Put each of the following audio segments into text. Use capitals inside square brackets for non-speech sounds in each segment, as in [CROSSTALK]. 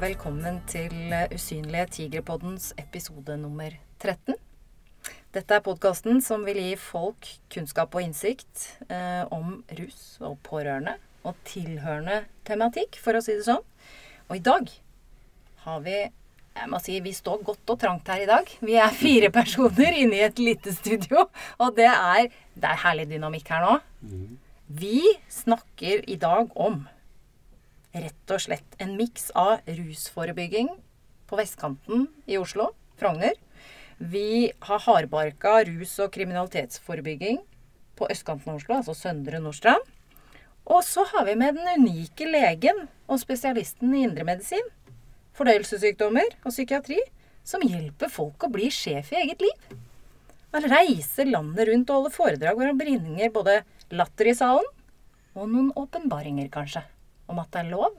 og velkommen til Usynlige tigerpoddens episode nummer 13. Dette er podkasten som vil gi folk kunnskap og innsikt eh, om rus og pårørende og tilhørende tematikk, for å si det sånn. Og i dag har vi jeg må si, Vi står godt og trangt her i dag. Vi er fire [LAUGHS] personer inne i et lite studio. Og det er, det er herlig dynamikk her nå. Vi snakker i dag om rett og slett en miks av rusforebygging på vestkanten i Oslo, Frogner. Vi har hardbarka rus- og kriminalitetsforebygging på østkanten av Oslo, altså Søndre Nordstrand. Og så har vi med den unike legen og spesialisten i indremedisin, fordøyelsessykdommer og psykiatri, som hjelper folk å bli sjef i eget liv. Han reiser landet rundt og holder foredrag hvor han bringer både latter i salen og noen åpenbaringer, kanskje, om at det er lov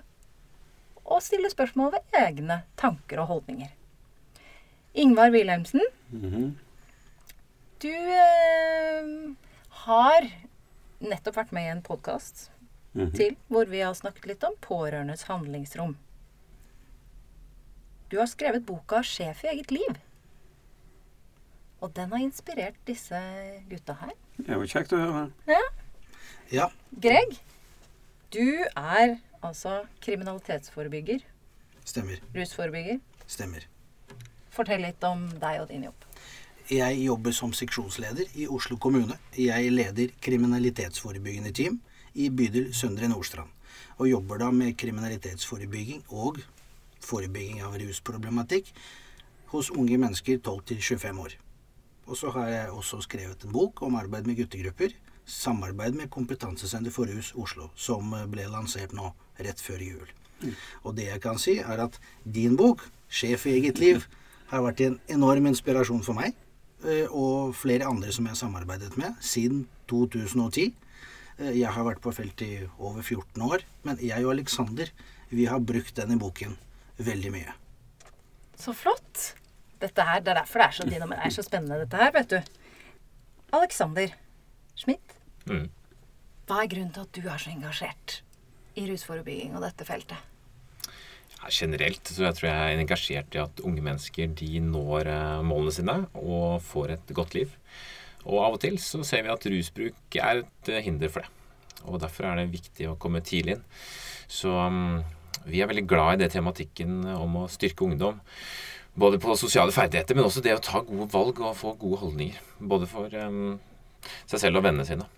å stille spørsmål ved egne tanker og holdninger. Ingvar Wilhelmsen, du eh, har nettopp vært med i en podkast til hvor vi har snakket litt om pårørendes handlingsrom. Du har skrevet boka 'Sjef i eget liv'. Og den har inspirert disse gutta her. Det er jo kjekt å høre. Ja. Ja, Greg, du er altså kriminalitetsforebygger, stemmer. rusforebygger. Stemmer. Fortell litt om deg og din jobb. Jeg jobber som seksjonsleder i Oslo kommune. Jeg leder kriminalitetsforebyggende team i bydel Søndre Nordstrand. Og jobber da med kriminalitetsforebygging og forebygging av rusproblematikk hos unge mennesker 12 til 25 år. Og så har jeg også skrevet en bok om arbeid med guttegrupper. Samarbeid med Kompetansesenter for rus Oslo, som ble lansert nå rett før jul. Og det jeg kan si, er at din bok, 'Sjef i eget liv', [LAUGHS] har vært en enorm inspirasjon for meg eh, og flere andre som jeg har samarbeidet med siden 2010. Eh, Jeg har vært på feltet i over 14 år, men jeg og Alexander vi har brukt denne boken veldig mye. Så flott. Dette her, Det er derfor det er så, det er så spennende, dette her, vet du. Alexander Schmidt, Mm. hva er grunnen til at du er så engasjert i rusforebygging og dette feltet? Ja, generelt så jeg tror jeg er engasjert i at unge mennesker de når eh, målene sine og får et godt liv. Og av og til så ser vi at rusbruk er et eh, hinder for det. Og derfor er det viktig å komme tidlig inn. Så um, vi er veldig glad i det tematikken om å styrke ungdom. Både på sosiale ferdigheter, men også det å ta gode valg og få gode holdninger. Både for um, seg selv og vennene sine.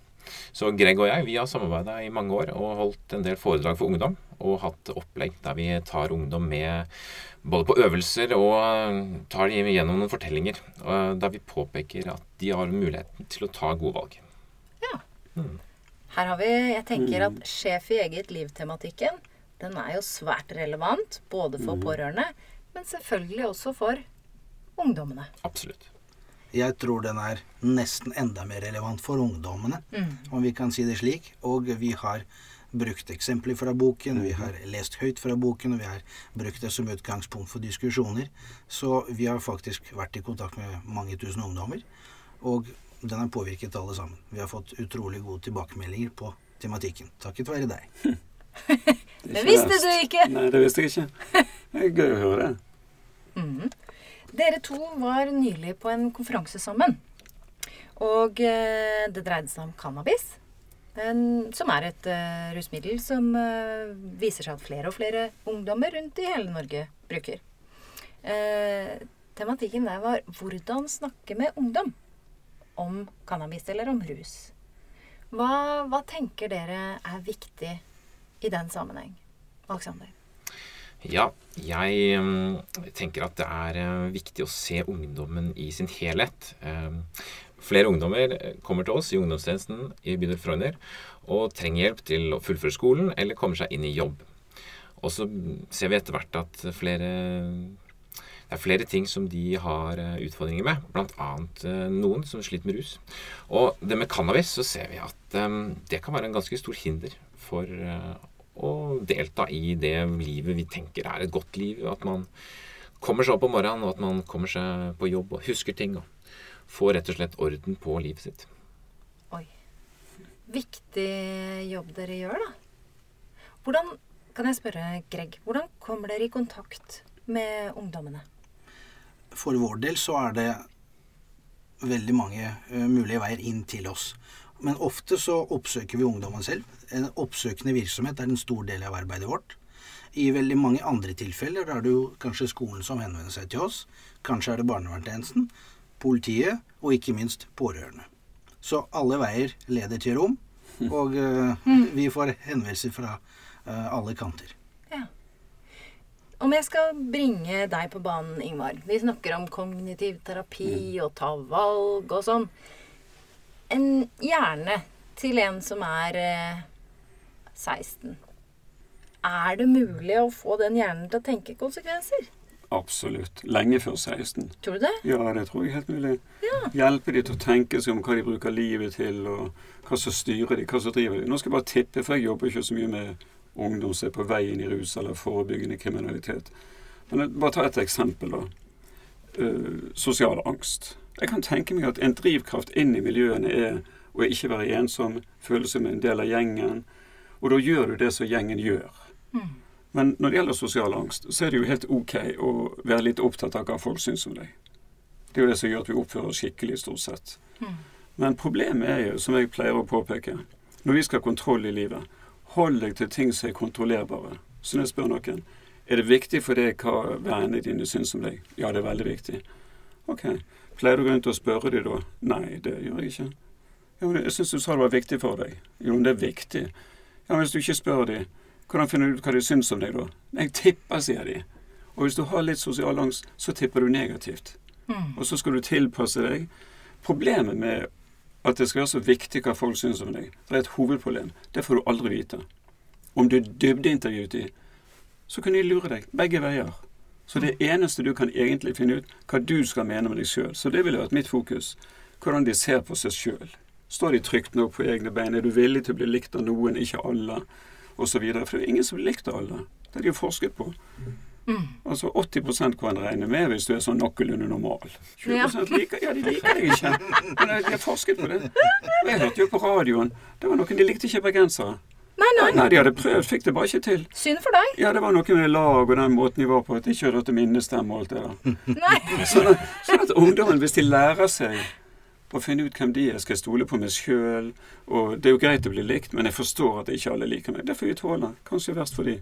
Så Greg og jeg vi har samarbeida i mange år og holdt en del foredrag for ungdom. Og hatt opplegg der vi tar ungdom med både på øvelser og eh, tar dem gjennom noen fortellinger. Der vi påpeker at de har muligheten til å ta gode valg. Ja. Her har vi, jeg tenker at sjef i eget liv-tematikken, den er jo svært relevant. Både for pårørende, men selvfølgelig også for ungdommene. Absolutt. Jeg tror den er nesten enda mer relevant for ungdommene, om vi kan si det slik. Og vi har brukt eksempler fra boken, vi har lest høyt fra boken, og vi har brukt det som utgangspunkt for diskusjoner. Så vi har faktisk vært i kontakt med mange tusen ungdommer, og den har påvirket alle sammen. Vi har fått utrolig gode tilbakemeldinger på tematikken, takket være deg. [LAUGHS] Det visste du ikke! Nei, det visste jeg ikke. Det er gøy å høre det. Dere to var nylig på en konferanse sammen. Og eh, det dreide seg om cannabis. En, som er et uh, rusmiddel som uh, viser seg at flere og flere ungdommer rundt i hele Norge bruker. Uh, tematikken der var hvordan snakke med ungdom om cannabis eller om rus. Hva, hva tenker dere er viktig i den sammenheng? Alexander? Ja, jeg mm, tenker at det er eh, viktig å se ungdommen i sin helhet. Eh, Flere ungdommer eh, kommer til oss i ungdomstjenesten i bydel Frogner og trenger hjelp til å fullføre skolen eller komme seg inn i jobb. Og så ser vi etter hvert at flere det er flere ting som de har eh, utfordringer med, bl.a. noen som sliter med rus. Og det med cannabis så ser vi at eh, det kan være en ganske stor hinder for å delta i det livet vi tenker er et godt liv. At man kommer seg opp om morgenen, og at man kommer seg på jobb og husker ting. og Får rett og slett orden på livet sitt. Oi. Viktig jobb dere gjør, da. Hvordan, kan jeg spørre, Greg, hvordan kommer dere i kontakt med ungdommene? For vår del så er det veldig mange uh, mulige veier inn til oss. Men ofte så oppsøker vi ungdommen selv. En oppsøkende virksomhet er en stor del av arbeidet vårt. I veldig mange andre tilfeller er det jo kanskje skolen som henvender seg til oss. Kanskje er det barnevernstjenesten, politiet og ikke minst pårørende. Så alle veier leder til rom, og uh, vi får henvendelser fra uh, alle kanter. Ja. Om jeg skal bringe deg på banen, Ingvar Vi snakker om kognitiv terapi og ta valg og sånn. En hjerne til en som er eh, 16. Er det mulig å få den hjernen til å tenke konsekvenser? Absolutt. Lenge før 16. Tror du det? Ja, det tror jeg er helt mulig. Ja. Hjelpe de til å tenke seg om hva de bruker livet til, og hva som styrer de, hva som driver de. Nå skal jeg bare tippe, for jeg jobber ikke så mye med ungdom som er på vei inn i rus eller forebyggende kriminalitet. Men bare ta et eksempel, da. Uh, sosial angst. Jeg kan tenke meg at en drivkraft inn i miljøene er å ikke være ensom, føle seg som en del av gjengen. Og da gjør du det som gjengen gjør. Men når det gjelder sosial angst, så er det jo helt ok å være litt opptatt av hva folk syns om deg. Det er jo det som gjør at vi oppfører oss skikkelig, stort sett. Men problemet er jo, som jeg pleier å påpeke, når vi skal ha kontroll i livet, hold deg til ting som er kontrollerbare. Så når jeg spør noen er det viktig for deg hva vennene dine syns om deg, ja, det er veldig viktig. Ok. Pleier du å gå rundt og spørre dem da? Nei, det gjør jeg ikke. Ja, men jeg syns du sa det var viktig for deg. Jo, men det er viktig. Ja, men hvis du ikke spør dem, hvordan finner du ut hva de syns om deg da? Jeg tipper, sier de. Og hvis du har litt sosial angst, så tipper du negativt. Og så skal du tilpasse deg. Problemet med at det skal være så viktig hva folk syns om deg, det er et hovedproblem. Det får du aldri vite. Om du dybdeintervjuet i, så kan de lure deg begge veier. Så det eneste du kan egentlig finne ut, hva du skal mene med deg sjøl. Så det ville vært mitt fokus. Hvordan de ser på seg sjøl. Står de trygt nok på egne bein? Er du villig til å bli likt av noen, ikke alle? Og så videre. For det er jo ingen som blir likt av alle. Det er de jo forsket på. Altså 80 kan regne med hvis du er sånn noenlunde normal. 20 ja. liker Ja, de liker deg ikke. Men de har forsket på det. Og jeg hørte jo på radioen. Det var noen de likte ikke bergensere. Nei, nei. Nei, de hadde prøvd, fikk det bare ikke til. Synd for deg. Ja, det var noe med lag og den måten de var på, at de ikke hadde hatt minnestemme og alt det der. [LAUGHS] Nei. [LAUGHS] Sånn at, sånn at ungdommen, hvis de lærer seg å finne ut hvem de er, skal jeg stole på meg sjøl. Og det er jo greit å bli likt, men jeg forstår at ikke alle liker meg. Det får vi tåle. Kanskje verst for de.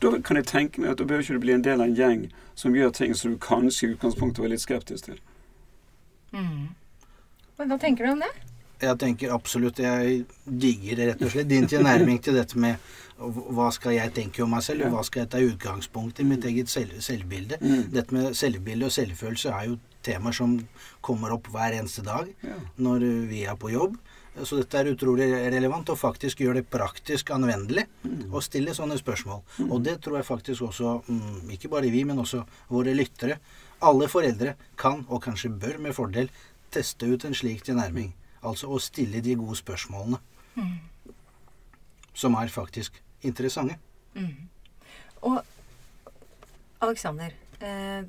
Da kan jeg tenke meg at da bør ikke du bli en del av en gjeng som gjør ting som du kanskje i utgangspunktet var litt skeptisk til. Men hva tenker du om det? Jeg tenker absolutt Jeg digger rett og slett din tilnærming til dette med hva skal jeg tenke om meg selv, og hva skal jeg ta utgangspunkt i mitt eget selv, selvbilde. Dette med selvbilde og selvfølelse er jo temaer som kommer opp hver eneste dag Ja. når vi er på jobb. Så dette er utrolig relevant, og faktisk gjør det praktisk anvendelig å stille sånne spørsmål. Og det tror jeg faktisk også, mm, ikke bare vi, men også våre lyttere, alle foreldre kan, og kanskje bør med fordel, teste ut en slik tilnærming. Altså å stille de gode spørsmålene. Som er faktisk interessante. Og Alexander, eh,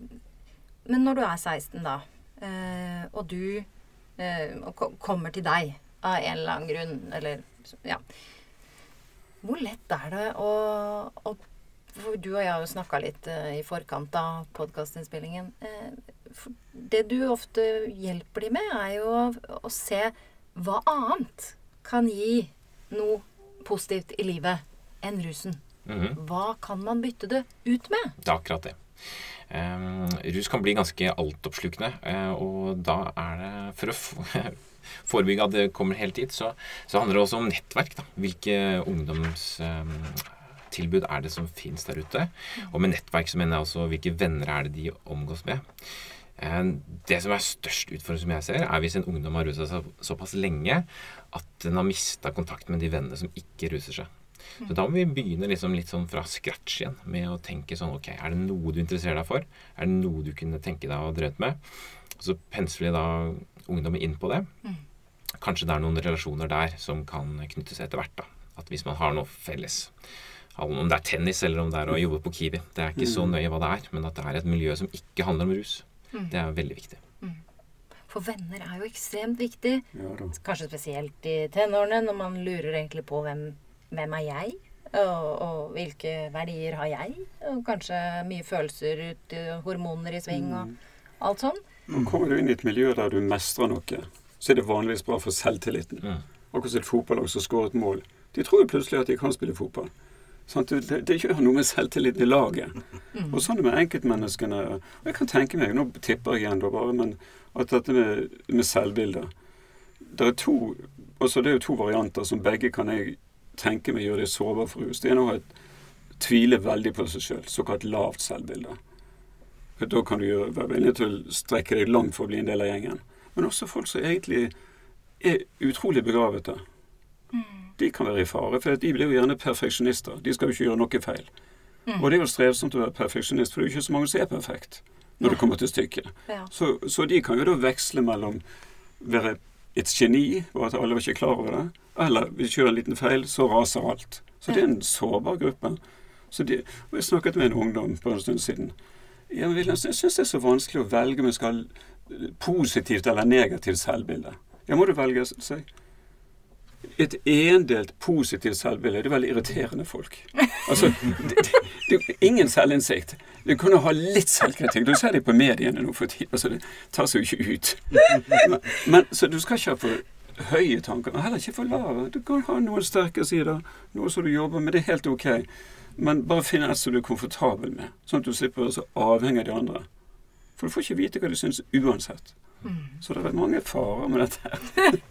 men når du er 16 da, eh, og du eh, kommer til deg av en eller annen grunn, eller ja Hvor lett er det å, å Du og jeg har jo snakka litt eh, i forkant av podkastinnspillingen. Eh, det du ofte hjelper de med, er jo å, se hva annet kan gi noe positivt i livet enn rusen. Mhm. Hva kan man bytte det ut med? Det er akkurat det. Um, rus kan bli ganske altoppslukende, eh, og da er det For å [LAUGHS] forebygge at det kommer helt dit, så, så handler det også om nettverk. Da. Hvilke ungdomstilbud er det som finnes der ute? Og med nettverk så mener jeg også hvilke venner er det de omgås med. Eh, Det som er størst utfordring, som jeg ser, er hvis en ungdom har rusa seg såpass lenge at den har mista kontakt med de vennene som ikke ruser seg. Så da må vi begynne liksom litt sånn fra scratch igjen med å tenke sånn Ok, er det noe du interesserer deg for? Er det noe du kunne tenke deg å drømt med? Og så pensler vi da ungdommen inn på det. Kanskje det er noen relasjoner der som kan knytte seg etter hvert. da. At hvis man har noe felles. Om det er tennis eller om det er å jobbe på Kiwi. Det er ikke så nøye hva det er, men at det er et miljø som ikke handler om rus. Det er veldig viktig. For venner er jo ekstremt viktig. Ja. Kanskje spesielt i tenårene, når man lurer egentlig på hvem, hvem er jeg? Og, og hvilke verdier har jeg? Og kanskje mye følelser ut, hormoner i sving og alt sånn. Og kommer du inn i et miljø der du mestrer noe, så er det vanligvis bra for selvtilliten. Mm. Akkurat som et fotballag som skårer et mål. De tror jo plutselig at de kan spille fotball. Sant? Det, det, gjør noe med selvtilliten i laget. Og sånn er det med enkeltmenneskene. Og jeg kan tenke meg, nå tipper jeg igjen da bare, men at dette med, med selvbilder Det er to altså det er jo to varianter som begge kan jeg tenke meg gjør deg sårbar for rus. Det ene er å tvile veldig på seg sjøl, såkalt lavt selvbilde. For Da kan du gjøre, være villig til å strekke deg langt for å bli en del av gjengen. Men også folk som egentlig er utrolig begavede. De kan være i fare, for de blir jo gjerne perfeksjonister. De skal jo ikke gjøre noe feil. Og det er jo strevsomt å være perfeksjonist, for det er jo ikke så mange som er perfekt når det kommer til stykket. Ja. Så, så de kan jo da veksle mellom være et geni, og at alle var ikke klar over det, eller hvis du gjør en liten feil, så raser alt. Så det er en sårbar gruppe. Så de, og Jeg snakket med en ungdom for en stund siden. Men jeg syns det er så vanskelig å velge om jeg skal ha positivt eller negativt selvbilde. Ja, må du velge seg. Et endelt positivt selvbilde det er veldig irriterende folk. Altså, det, det, ingen selvinnsikt. Du kan ha litt selvkritikk. Du ser det på mediene nå for tiden. Altså, det tar seg jo ikke ut. Men, men, så du skal ikke ha for høye tanker, men heller ikke for lave. Du kan ha noen sterke sider, noe som du jobber med. Det er helt ok. Men bare finn et som du er komfortabel med, sånn at du slipper å være så avhengig av de andre. For du får ikke vite hva du syns uansett. Så det er mange farer med dette. her.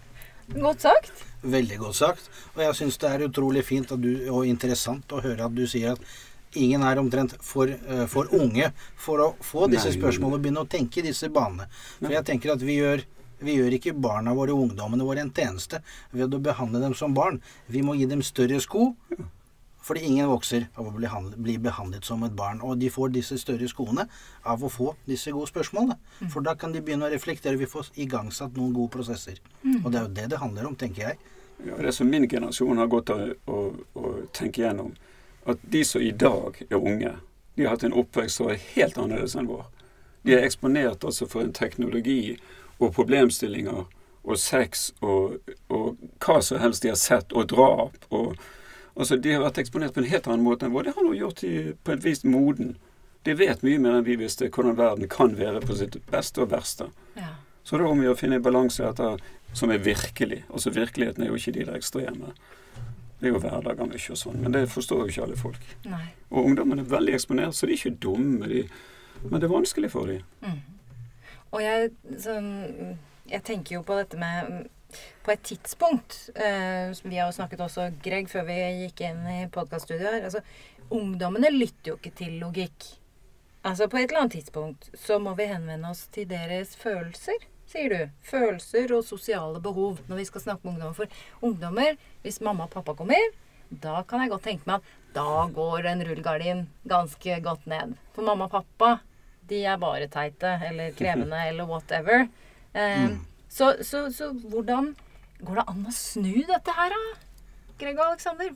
Godt sagt. Veldig godt sagt. Og jeg syns det er utrolig fint at du, og interessant å høre at du sier at ingen er omtrent for, uh, for unge for å få disse Nei. spørsmålene og begynne å tenke i disse banene. For jeg tenker at vi gjør vi gjør ikke barna våre og ungdommene våre en tjeneste ved å behandle dem som barn. Vi må gi dem større sko, fordi ingen vokser av å bli, bli behandlet som et barn. Og de får disse større skoene av å få disse gode spørsmålene. For da kan de begynne å reflektere. Vi får igangsatt noen gode prosesser. Og det er jo det det handler om, tenker jeg. Ja, det som min generasjon har gått å, å, å tenke gjennom, at de som i dag er unge, de har hatt en oppvekst som er helt annerledes enn vår. De er eksponert altså for en teknologi og problemstillinger og sex og, og hva som helst de har sett, og drap. og altså De har vært eksponert på en helt annen måte enn vår. Det har nå gjort de på et vis moden. De vet mye mer enn vi visste hvordan verden kan være på sitt beste og verste. Ja. Så det er om å finne en balanse etter som er virkelig. Altså Virkeligheten er jo ikke de der ekstreme. Det er jo hverdager mye og sånn, men det forstår jo ikke alle folk. Nei. Og ungdommen er veldig eksponert, så de er ikke dumme, de. Men det er vanskelig for dem. Og jeg, så, jeg tenker jo på dette med På et tidspunkt eh, Vi har jo snakket også, Greg, før vi gikk inn i podkaststudioet her. Altså, ungdommene lytter jo ikke til logikk. Altså, på et eller annet tidspunkt så må vi henvende oss til deres følelser, sier du. Følelser og sosiale behov når vi skal snakke med ungdommer. For ungdommer, hvis mamma og pappa kommer, da kan jeg godt tenke meg at da går en rullegardin ganske godt ned. For mamma og pappa, de er bare teite eller krevende [LAUGHS] eller whatever. Eh, så, så, så hvordan går det an å snu dette her, da? Greg og Alexander,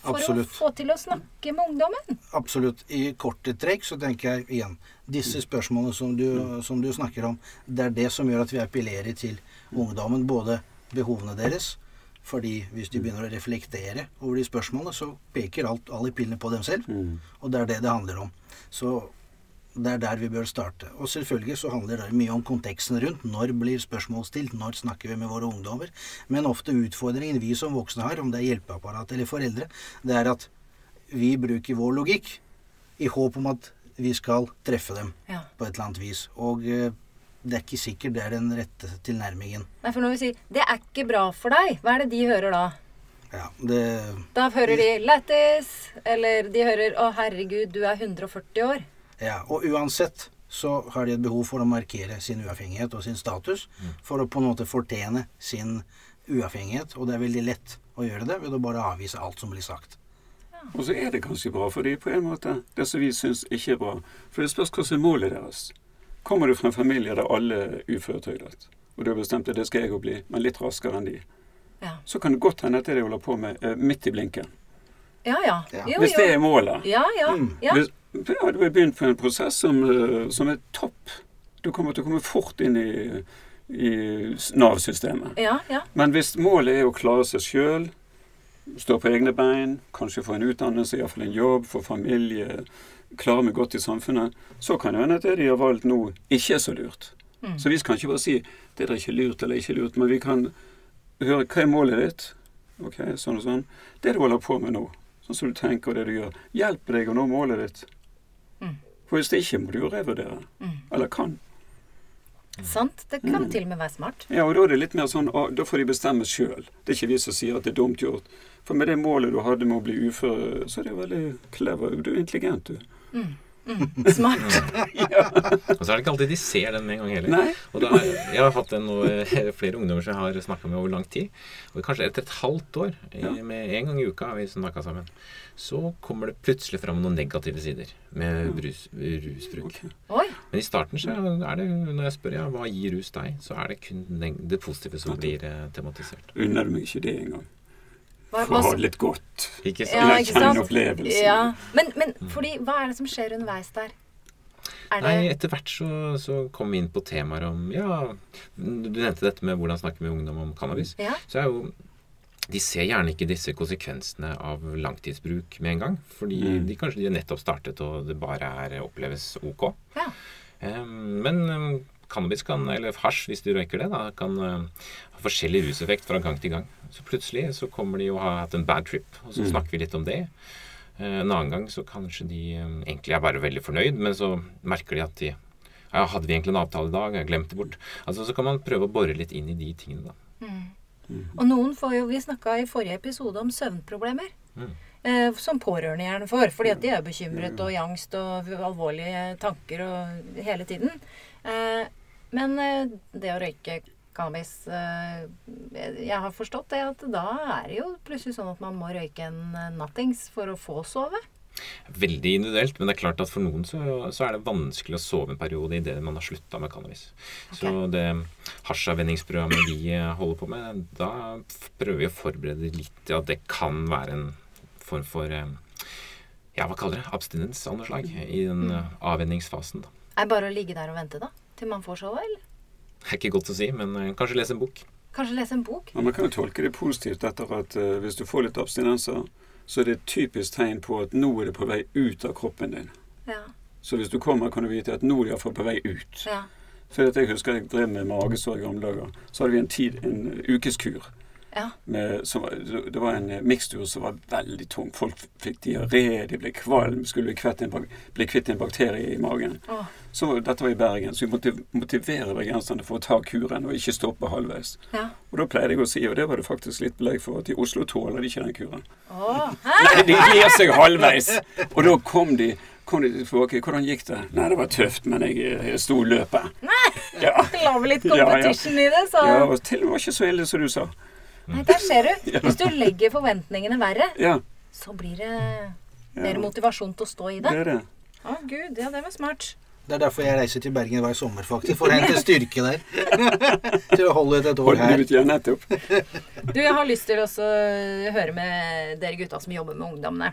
for Absolutt. å få til å snakke med ungdommen? Absolutt. I korte trekk så tenker jeg igjen Disse spørsmålene som du, som du snakker om, det er det som gjør at vi appellerer til ungdommen. Både behovene deres fordi hvis de begynner å reflektere over de spørsmålene, så peker alt, alle pillene på dem selv. Og det er det det handler om. Så det er der vi bør starte. Og selvfølgelig så handler det mye om konteksten rundt. Når blir spørsmål stilt? Når snakker vi med våre ungdommer? Men ofte utfordringen vi som voksne har, om det er hjelpeapparat eller foreldre, det er at vi bruker vår logikk i håp om at vi skal treffe dem Ja. på et eller annet vis. Og eh, det er ikke sikkert det er den rette tilnærmingen. Nei, for når vi sier 'det er ikke bra for deg', hva er det de hører da? Ja, det Da hører de 'lættis', eller de hører 'å herregud, du er 140 år'. Ja, og uansett så har de et behov for å markere sin uavhengighet og sin status for å på en måte fortjene sin uavhengighet, og det er veldig lett å gjøre det ved å bare avvise alt som blir sagt. Og så er det ganske bra for dem på en måte, det som vi syns ikke er bra. For det spørs hva som er målet deres. Kommer du fra en familie der alle er uføretrygdet, og du har bestemt at det skal jeg òg bli, men litt raskere enn de, Ja, så kan det godt hende at det de holder på med, er midt i blinken. Ja. ja. Ja. Jo, Hvis det er målet. Ja, ja. Mm. ja. Hvis, ja, du har begynt på en prosess som, eh, som er topp. Du kommer til å komme fort inn i, i Nav-systemet. Ja, ja. Men hvis målet er å klare seg sjøl, stå på egne bein, kanskje få en utdannelse, iallfall en jobb, få familie, klare meg godt i samfunnet, så kan det hende at det de har valgt nå, ikke er så lurt. Mm. Så vi kan ikke bare si det er ikke lurt eller ikke lurt, men vi kan høre hva er målet ditt. Ok, sånn og sånn. Det du holder på med nå, sånn som du tenker og det du gjør, hjelper deg å nå målet ditt. Mm. For hvis det ikke, må du jo revurdere. Mm. Eller kan. Sant? Det kan Mm. til og med være smart. Ja, og da er det litt mer sånn Da får de bestemme sjøl. Det er ikke vi som sier at det er dumt gjort. For med det målet du hadde med å bli ufør, så er det jo veldig clever. Du er intelligent, du. Mm. Mm. Smart. [LAUGHS] Og så er det ikke alltid de ser den med en gang heller. Nei. Og da, jeg har hatt eh, [LAUGHS] flere ungdommer som jeg har snakka med over lang tid. Og kanskje etter et halvt år, Ja. med en gang i uka har vi snakka sammen, så kommer det plutselig fram noen negative sider med brus, rusbruk. Okay. Men i starten så er det, når jeg spør ja, hva gir rus deg, så er det kun det positive som blir eh, tematisert. Unner du meg ikke det engang? Hva, For ha litt godt. Ikke sant? Ja, ikke sant? opplevelsen. ja. Men, men fordi, hva er det som skjer underveis der? Er det Nei, etter hvert så, så kom vi inn på temaer om Ja, du nevnte dette med hvordan snakke med ungdom om cannabis. Ja. Så er jo De ser gjerne ikke disse konsekvensene av langtidsbruk med en gang. Fordi Mm. de kanskje de nettopp startet, og det bare er, oppleves ok. Ja. Um, men em, cannabis kan, eller hasj hvis du røyker det, da, kan eh, ha forskjellig ruseffekt fra gang til gang. Så plutselig så kommer de og har hatt en bad trip, og så Mm. snakker vi litt om det. Eh, En annen gang så kanskje de em, egentlig er bare veldig fornøyd, men så merker de at de ja, Hadde vi egentlig en avtale i dag? Jeg glemte det bort. Altså Så kan man prøve å bore litt inn i de tingene, da. Mm. Mm. Og noen får jo Vi snakka i forrige episode om søvnproblemer. Mm. Eh, som pårørende gjerne får. Fordi at de er bekymret og i angst og alvorlige tanker og hele tiden. Eh, men eh, det å røyke cannabis eh, Jeg har forstått det at da er det jo plutselig sånn at man må røyke en eh, nattings for å få sove. Veldig individuelt, men det er klart at for noen så, så er det vanskelig å sove en periode idet man har slutta med cannabis. Så det hasjavvenningsprogrammet vi holder på med, da prøver vi å forberede litt til at det kan være en form for ja, hva kaller det? Abstinens av noe slag i den eh, avvenningsfasen. Er det bare å ligge der og vente, da? Til man får showet, eller? Det er ikke godt å si, men eh, kanskje lese en bok. Kanskje lese en bok? Ja, man kan jo tolke det positivt etter at uh, hvis du får litt abstinenser, så er det et typisk tegn på at nå er det på vei ut av kroppen din. Ja. Så hvis du kommer, kan du vite at nå er det iallfall på vei ut. ja. For at jeg husker jeg drev med magesår i gamle dager. Så hadde vi en tid, en ukeskur. Ja. Med, som, det var en eh, mikstur som var veldig tung. Folk fikk diaré, de ble kvalm, skulle en, bak- bli kvitt en bakterie i magen. Oh. Så Dette var i Bergen, så vi måtte motivere bergenserne for å ta kuren og ikke stoppe halvveis. ja. Og da pleide jeg å si, og det var det faktisk litt belegg for, at i Oslo tåler de ikke den kuren. Oh. Nei, de gir seg halvveis! Og da kom de kom de tilbake. Hvordan gikk det? Nei, det var tøft, men jeg, jeg sto løpet. Ja. La vel litt Ja, ja. i det, så ja, og til og med var ikke så ille som du sa. Nei, der ser du. [LAUGHS] Hvis du legger forventningene verre, Ja, så blir det mer motivasjon til å stå i det. det det. Å gud, ja, det var smart. Det er derfor jeg reiser til Bergen hver sommer, faktisk. For å hente styrke der. [LAUGHS] til å holde ut et år her. Du, jeg har lyst til å høre med dere gutta som jobber med ungdommene.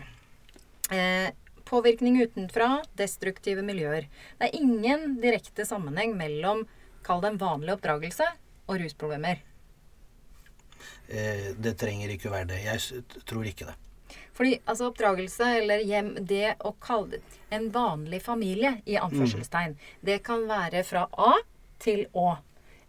Eh, påvirkning utenfra, destruktive miljøer. Det er ingen direkte sammenheng mellom, kall det en vanlig oppdragelse, og rusproblemer. Eh, det trenger ikke å være det. Jeg tror ikke det. Fordi altså oppdragelse, eller hjem, det å kalle det en vanlig familie, i anførselstegn, det kan være fra A til Å.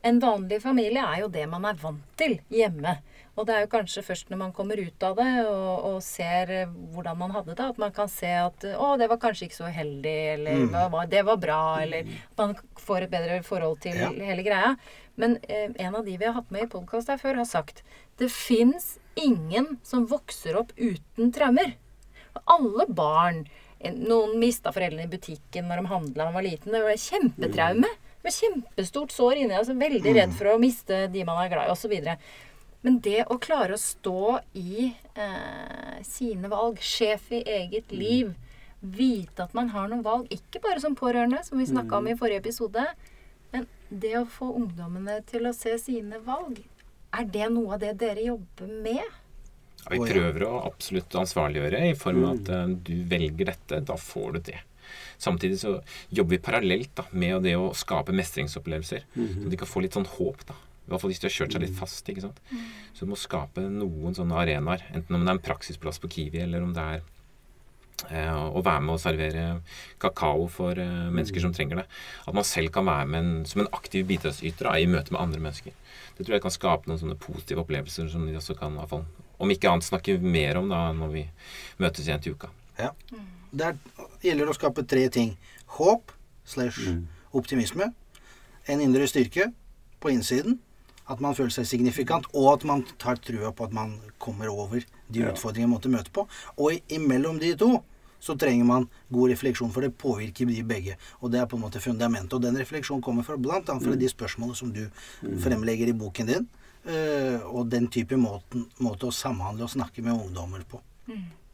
En vanlig familie er jo det man er vant til hjemme. Og det er jo kanskje først når man kommer ut av det og, og ser eh, hvordan man hadde det, at man kan se at å, det var kanskje ikke så uheldig, eller hva det var bra, eller at man får et bedre forhold til Ja. hele greia. Men eh, en av de vi har hatt med i podkast her før, har sagt det fins ingen som vokser opp uten traumer. Alle barn Noen mista foreldrene i butikken når de handla da de var liten. Det var kjempetraume. Det var kjempestort sår inni altså Veldig redd for å miste de man er glad i, osv. Men det å klare å stå i eh, sine valg, sjef i eget liv, vite at man har noen valg, ikke bare som pårørende, som vi snakka om i forrige episode, men det å få ungdommene til å se sine valg, er det noe av det dere jobber med? Ja, vi prøver å absolutt ansvarliggjøre i form av at eh, du velger dette, da får du det. Samtidig så jobber vi parallelt da, med det å skape mestringsopplevelser. Så de kan få litt sånn håp. da. I hvert fall hvis de har kjørt seg litt fast. ikke sant? Så du må skape noen sånne arenaer. Enten om det er en praksisplass på Kiwi, eller om det er eh, å være med og servere kakao for eh, mennesker som trenger det. At man selv kan være med en, som en aktiv bidragsyter i møte med andre mennesker. Det tror jeg kan skape noen sånne positive opplevelser som de også kan, i hvert fall, om ikke annet, snakke mer om da når vi møtes igjen til uka. Ja. Der gjelder det å skape tre ting. Håp slash optimisme. En indre styrke på innsiden. At man føler seg signifikant, og at man tar trua på at man kommer over de Ja. utfordringene man måtte møte på. Og imellom de to så trenger man god refleksjon, for det påvirker de begge. Og det er på en måte fundamentet. Og den refleksjonen kommer fra bl.a. fra de spørsmålene som du fremlegger i boken din. eh, og den type måten, måte å samhandle og snakke med ungdommer på.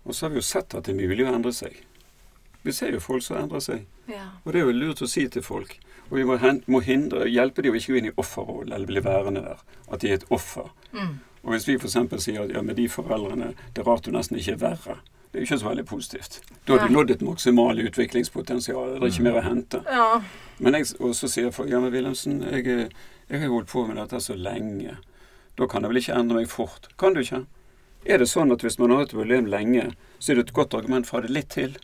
Og så har vi jo sett at det er mulig å endre seg. Vi ser jo folk som endrer seg. Ja. Og det er jo lurt å si til folk. Og vi må, må hindre, hjelpe dem å ikke gå inn i offerrollen eller bli værende der. At de er et offer. Mm. Og hvis vi f.eks. sier at ja, med de foreldrene det er rart du nesten ikke er verre, det er jo ikke så veldig positivt. Da har du nådd et maksimalt utviklingspotensial. Det er ikke mer å hente. ja. Men jeg, og så sier folk ja, men Wilhelmsen, jeg, jeg har holdt på med dette så lenge. Da kan jeg vel ikke endre meg fort? Kan du ikke? Er det sånn at hvis man har et problem lenge, så er det et godt argument for å ha det litt til?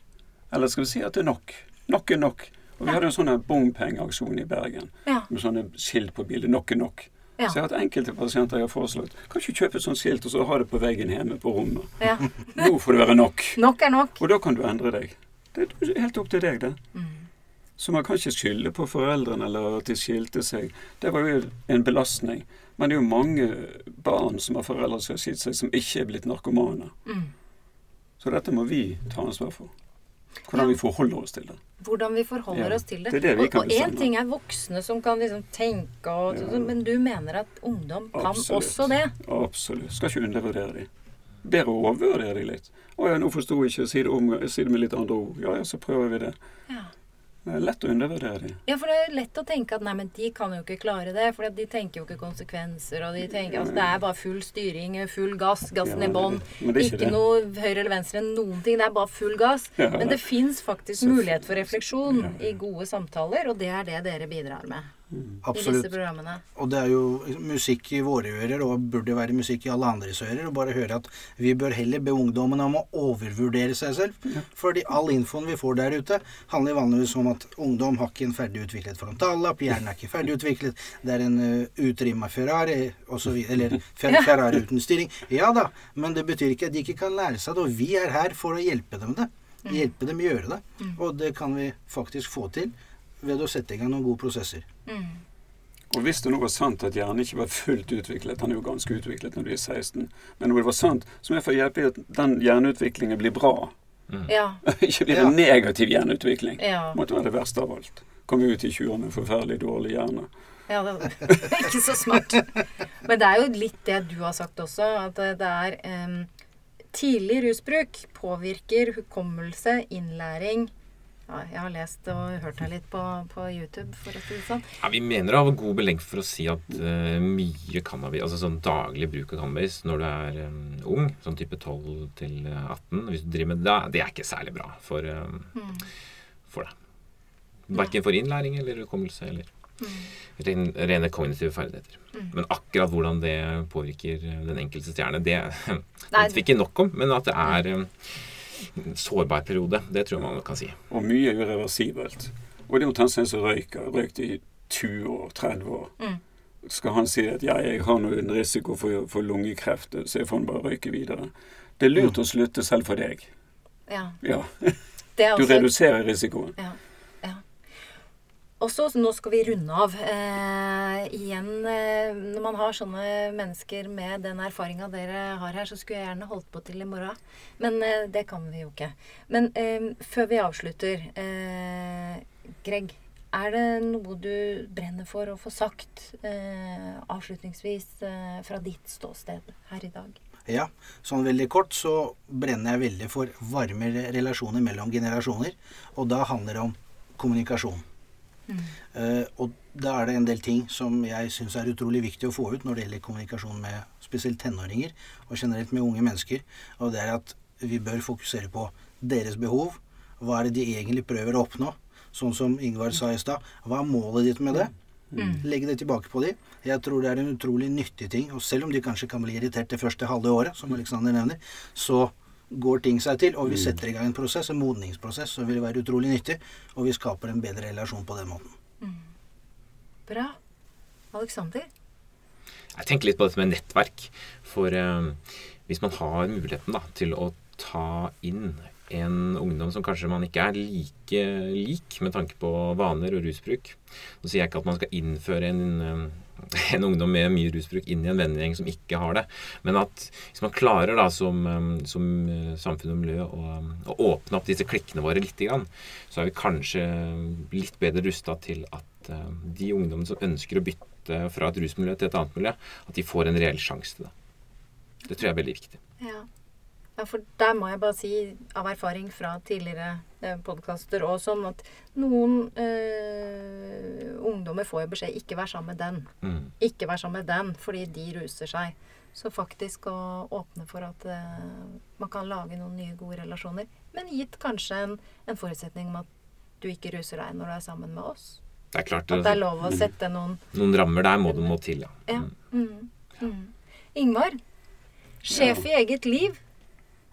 Eller skal vi si at det er nok? Nok er nok. Og vi hadde en sånn bompengeaksjon i Bergen Ja. med sånne skilt på bildet, Nok er nok. Ja. Så jeg har hatt enkelte pasienter jeg har foreslått kan ikke kjøpe et sånt skilt og så ha det på veggen hjemme på rommet. ja. Nå får det være nok. [LAUGHS] Nok er nok. Og da kan du endre deg. Det er helt opp til deg, det. Mm. Så man kan ikke skylde på foreldrene eller at de skilte seg. Det var jo en belastning. Men det er jo mange barn som har foreldre som har skilt seg, som ikke er blitt narkomane. Mm. Så dette må vi ta ansvar for. Hvordan vi forholder oss til det. Hvordan vi forholder Ja, oss til det. det det og én ting er voksne som kan liksom tenke og Ja. Men du mener at ungdom kan Absolutt. også det? Absolutt. Skal ikke undervurdere dem. Bedre å overvurdere dem litt. 'Å ja, nå forsto jeg ikke. Si det, om, si det med litt andre ord.' Ja, ja, så prøver vi det. Ja. Det er lett å undervurdere dem. Ja, for det er lett å tenke at nei, men de kan jo ikke klare det. For de tenker jo ikke konsekvenser. Og de tenker, altså, det er bare full styring, full gass, gassen Ja, i bånn. ikke Ikke noe høyre eller venstre, noen ting. Det er bare full gass. Ja. Men det fins faktisk mulighet for refleksjon i gode samtaler, og det er det dere bidrar med i Absolutt. disse programmene. Og det er jo musikk i våre ører, og burde være musikk i alle andres ører. Og bare høre at vi bør heller be ungdommen om å overvurdere seg selv. Fordi all infoen vi får der ute, handler vanligvis om at ungdom har ikke en ferdigutviklet frontallapp, hjernen er ikke ferdigutviklet, det er en uh, utrimma Ferrari osv. Eller fer Ja. Ferrari uten styring. Ja da, men det betyr ikke at de ikke kan lære seg det. Og vi er her for å hjelpe dem det. Hjelpe dem gjøre det. Og det kan vi faktisk få til ved å sette i gang noen gode prosesser. Mm. Og hvis det nå var sant at hjernen ikke var fullt utviklet, han er jo ganske utviklet når du er 16, men når det var sant, så må jeg få hjelpe i at den hjerneutviklingen blir bra. Ja. [LAUGHS] ikke blir Ja. en negativ hjerneutvikling. Ja. Det måtte være det verste av alt. Komme ut i 20 med forferdelig dårlig hjerne. Ja, det er [LAUGHS] ikke så smart. Men det er jo litt det du har sagt også, at det er em, Tidlig rusbruk påvirker hukommelse, innlæring ja, Jeg har lest og hørt deg litt på, på YouTube, for å si det sånn. Ja, vi mener å ha god belegg for å si at uh, mye cannabis, altså sånn daglig bruk av cannabis når du er um, ung, sånn type 12 til 18, hvis du driver med det, det er ikke særlig bra for, eh, for deg. Verken for innlæring eller hukommelse eller ren, rene kognitive ferdigheter. Men akkurat hvordan det påvirker den enkelte stjerne, det [LAUGHS] Nei, vet vi ikke nok om. Men at det er eh, en sårbar periode, det tror jeg man kan si. Og mye er jo reversibelt. Og det er omtrent som en som røyker. Røykt i 20 år, 30 år. Mm. Skal han si at ja, jeg har nå en risiko for, for lungekreft, så jeg får bare røyke videre. Det er lurt å slutte selv for deg. Ja, Ja. Du reduserer risikoen. Ja. Ja. Og så, så nå skal vi runde av. Eh, igjen, eh, når man har sånne mennesker med den erfaringa dere har her, så skulle jeg gjerne holdt på til i morgen. Men eh, det kan vi jo ikke. Men eh, før vi avslutter, eh, Greg. Er det noe du brenner for å få sagt eh, avslutningsvis fra ditt ståsted her i dag? Ja, sånn veldig kort så brenner jeg veldig for varme relasjoner mellom generasjoner. Og da handler det om kommunikasjon. Eh, og da er det en del ting som jeg syns er utrolig viktig å få ut når det gjelder kommunikasjon med spesielt tenåringer, og generelt med unge mennesker. Og det er at vi bør fokusere på deres behov. Hva er det de egentlig prøver å oppnå? Sånn som Ingvar sa i stad. Hva er målet ditt med det? Mm. Legge det tilbake på dem. Jeg tror det er en utrolig nyttig ting. Og selv om de kanskje kan bli irritert det første halve året, som Alexander nevner, så går ting seg til, og vi setter i gang en prosess, en modningsprosess, som vil være utrolig nyttig, og vi skaper en bedre relasjon på den måten. Bra. Alexander? Jeg tenker litt på dette med nettverk. For eh, hvis man har muligheten da, til å ta inn en ungdom som kanskje man ikke er like lik med tanke på vaner og rusbruk Nå sier jeg ikke at man skal innføre en, eh, [LAUGHS] en ungdom med mye rusbruk inn i en vennegjeng som ikke har det, men at hvis man klarer da som, eh, som eh, samfunn og miljø å, å åpne opp disse klikkene våre litt, så er vi kanskje litt bedre rusta til at de ungdommene som ønsker å bytte fra et rusmiljø til et annet miljø, at de får en reell sjanse til det. Det tror jeg er veldig viktig. Ja. Ja, for der må jeg bare si av erfaring fra tidligere eh, podkaster og sånn at noen øh, ungdommer får jo beskjed 'ikke vær sammen med den'. Mm. Ikke vær sammen med den fordi de ruser seg. Så faktisk å åpne for at øh, man kan lage noen nye, gode relasjoner. Men gitt kanskje en, en forutsetning om at du ikke ruser deg når du er sammen med oss. Det er klart At det er lov å sette noen noen rammer der må du må til, ja. Ja. Mm. Mm. Mm. Ingvar, sjef i eget liv.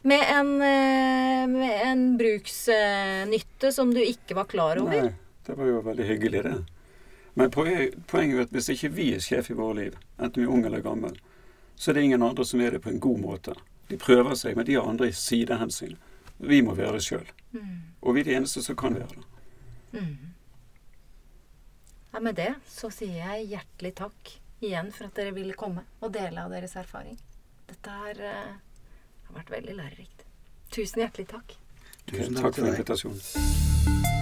Med en, eh, med en bruksnytte som du ikke var klar over. Nei, det var jo veldig hyggelig, det. Men poenget er at hvis ikke vi er sjef i våre liv, enten vi er unge eller gamle, så er det ingen andre som er det på en god måte. De prøver seg, men de har andre sidehensyn. Vi må være det sjøl. Mm. Og vi er de eneste som kan være det. Mm. Ja, med det så sier jeg hjertelig takk igjen for at dere ville komme og dele av deres erfaring. Dette her har vært veldig lærerikt. Tusen hjertelig takk. Tusen takk takk for invitasjonen.